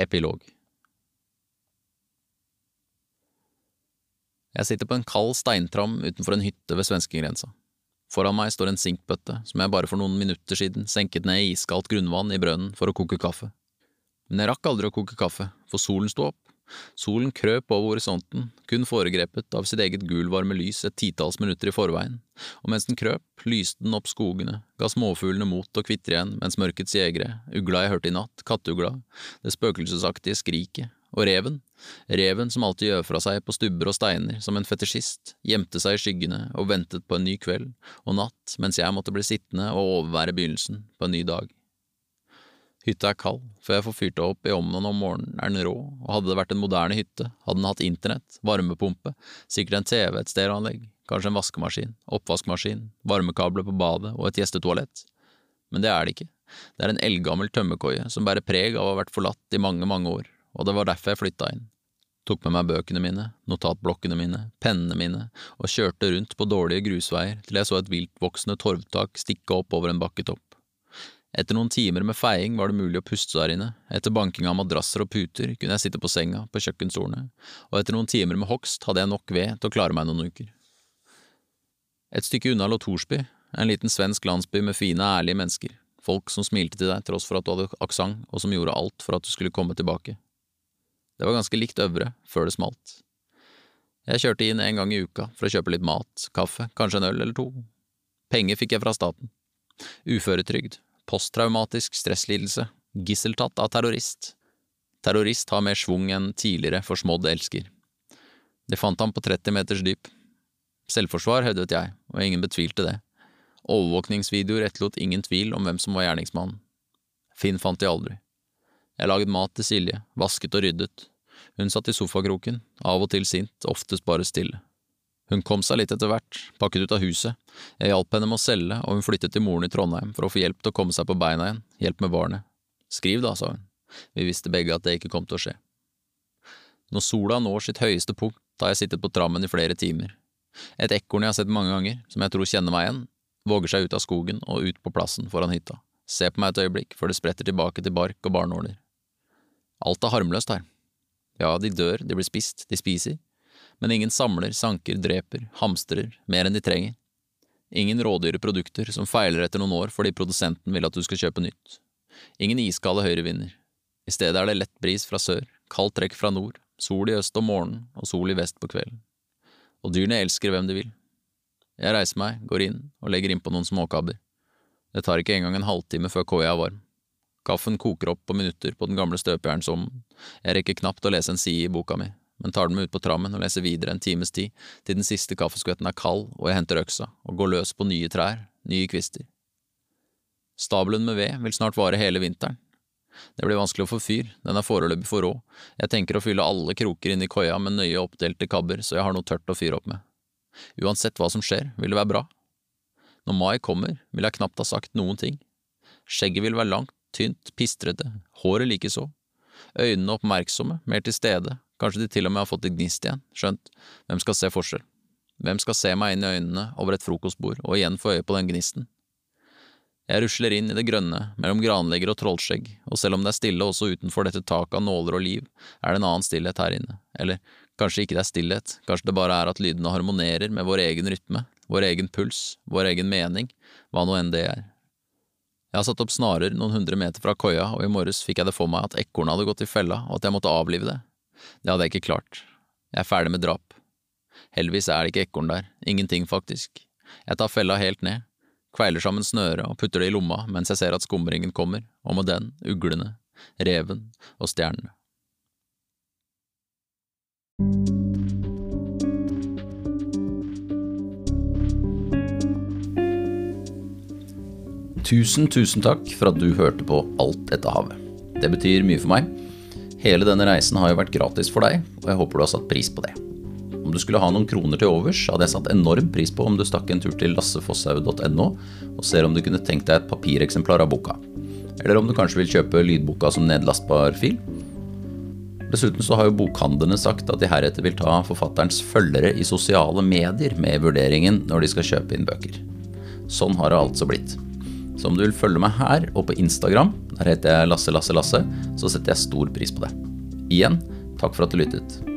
Epilog Jeg sitter på en kald steintram utenfor en hytte ved svenskegrensa. Foran meg står en sinkbøtte som jeg bare for noen minutter siden senket ned i iskaldt grunnvann i brønnen for å koke kaffe. Men jeg rakk aldri å koke kaffe, for solen sto opp. Solen krøp over horisonten, kun foregrepet av sitt eget gulvarme lys et titalls minutter i forveien, og mens den krøp, lyste den opp skogene, ga småfuglene mot å kvitre igjen mens mørkets jegere, ugla jeg hørte i natt, katteugla, det spøkelsesaktige skriket, og reven, reven som alltid gjør fra seg på stubber og steiner som en fetisjist, gjemte seg i skyggene og ventet på en ny kveld og natt mens jeg måtte bli sittende og overvære begynnelsen på en ny dag. Hytta er kald, før jeg får fyrt det opp i ovnen om morgenen er den rå, og hadde det vært en moderne hytte, hadde den hatt internett, varmepumpe, sikkert en TV, et stereoanlegg, kanskje en vaskemaskin, oppvaskmaskin, varmekabler på badet og et gjestetoalett. Men det er det ikke, det er en eldgammel tømmerkoie som bærer preg av å ha vært forlatt i mange, mange år og det var derfor jeg flytta inn. Tok med meg bøkene mine, notatblokkene mine, pennene mine, og kjørte rundt på dårlige grusveier til jeg så et viltvoksende torvtak stikke opp over en bakketopp. Etter noen timer med feiing var det mulig å puste der inne, etter banking av madrasser og puter kunne jeg sitte på senga, på kjøkkenstolene, og etter noen timer med hogst hadde jeg nok ved til å klare meg noen uker. Et stykke unna lå Torsby, en liten svensk landsby med fine, ærlige mennesker, folk som smilte til deg tross for at du hadde aksent, og som gjorde alt for at du skulle komme tilbake. Det var ganske likt Øvre, før det smalt. Jeg kjørte inn en gang i uka for å kjøpe litt mat, kaffe, kanskje en øl eller to. Penger fikk jeg fra staten. Uføretrygd, posttraumatisk stresslidelse, gisseltatt av terrorist. Terrorist har mer schwung enn tidligere forsmådd elsker. Det fant ham på 30 meters dyp. Selvforsvar, hevdet jeg, og ingen betvilte det. Overvåkningsvideoer etterlot ingen tvil om hvem som var gjerningsmannen. Finn fant de aldri. Jeg laget mat til Silje, vasket og ryddet. Hun satt i sofakroken, av og til sint, oftest bare stille. Hun kom seg litt etter hvert, pakket ut av huset, jeg hjalp henne med å selge, og hun flyttet til moren i Trondheim for å få hjelp til å komme seg på beina igjen, hjelp med barnet. Skriv da, sa hun, vi visste begge at det ikke kom til å skje. Når sola når sitt høyeste punkt, har jeg sittet på trammen i flere timer. Et ekorn jeg har sett mange ganger, som jeg tror kjenner meg igjen, våger seg ut av skogen og ut på plassen foran hytta, ser på meg et øyeblikk før det spretter tilbake til bark og barnåler. Alt er harmløst her. Ja, de dør, de blir spist, de spiser, men ingen samler, sanker, dreper, hamstrer, mer enn de trenger. Ingen rådyre produkter som feiler etter noen år fordi produsenten vil at du skal kjøpe nytt. Ingen iskalde høyrevinder. I stedet er det lett bris fra sør, kaldt trekk fra nord, sol i øst om morgenen og sol i vest på kvelden. Og dyrene elsker hvem de vil. Jeg reiser meg, går inn og legger innpå noen småkabber. Det tar ikke engang en halvtime før koia er varm. Kaffen koker opp på minutter på den gamle støpejernsovnen. Jeg rekker knapt å lese en side i boka mi, men tar den med ut på trammen og leser videre en times tid, til den siste kaffeskvetten er kald og jeg henter øksa og går løs på nye trær, nye kvister. Stabelen med ved vil snart vare hele vinteren. Det blir vanskelig å få fyr, den er foreløpig for rå, jeg tenker å fylle alle kroker inn i koia med nøye oppdelte kabber så jeg har noe tørt å fyre opp med. Uansett hva som skjer, vil det være bra. Når mai kommer, vil jeg knapt ha sagt noen ting. Skjegget vil være langt, tynt, pistrete, håret likeså. Øynene oppmerksomme, mer til stede, kanskje de til og med har fått et gnist igjen, skjønt, hvem skal se forskjell? Hvem skal se meg inn i øynene over et frokostbord og igjen få øye på den gnisten? Jeg rusler inn i det grønne, mellom granlegger og trollskjegg, og selv om det er stille også utenfor dette taket av nåler og liv, er det en annen stillhet her inne, eller kanskje ikke det er stillhet, kanskje det bare er at lydene harmonerer med vår egen rytme, vår egen puls, vår egen mening, hva nå enn det er. Jeg har satt opp snarer noen hundre meter fra koia, og i morges fikk jeg det for meg at ekornet hadde gått i fella, og at jeg måtte avlive det. Det hadde jeg ikke klart. Jeg er ferdig med drap. Heldigvis er det ikke ekorn der, ingenting faktisk. Jeg tar fella helt ned, kveiler sammen snøret og putter det i lomma mens jeg ser at skumringen kommer, og med den uglene, reven og stjernene. Tusen, tusen takk for at du hørte på Alt dette havet. Det betyr mye for meg. Hele denne reisen har jo vært gratis for deg, og jeg håper du har satt pris på det. Om du skulle ha noen kroner til overs, hadde jeg satt enorm pris på om du stakk en tur til lassefosshaug.no og ser om du kunne tenkt deg et papireksemplar av boka. Eller om du kanskje vil kjøpe lydboka som nedlastbar fil. Dessuten så har jo bokhandlene sagt at de heretter vil ta forfatterens følgere i sosiale medier med i vurderingen når de skal kjøpe inn bøker. Sånn har det altså blitt. Så om du vil følge meg her og på Instagram, Der heter jeg Lasse Lasse Lasse, så setter jeg stor pris på det. Igjen, takk for at du lyttet.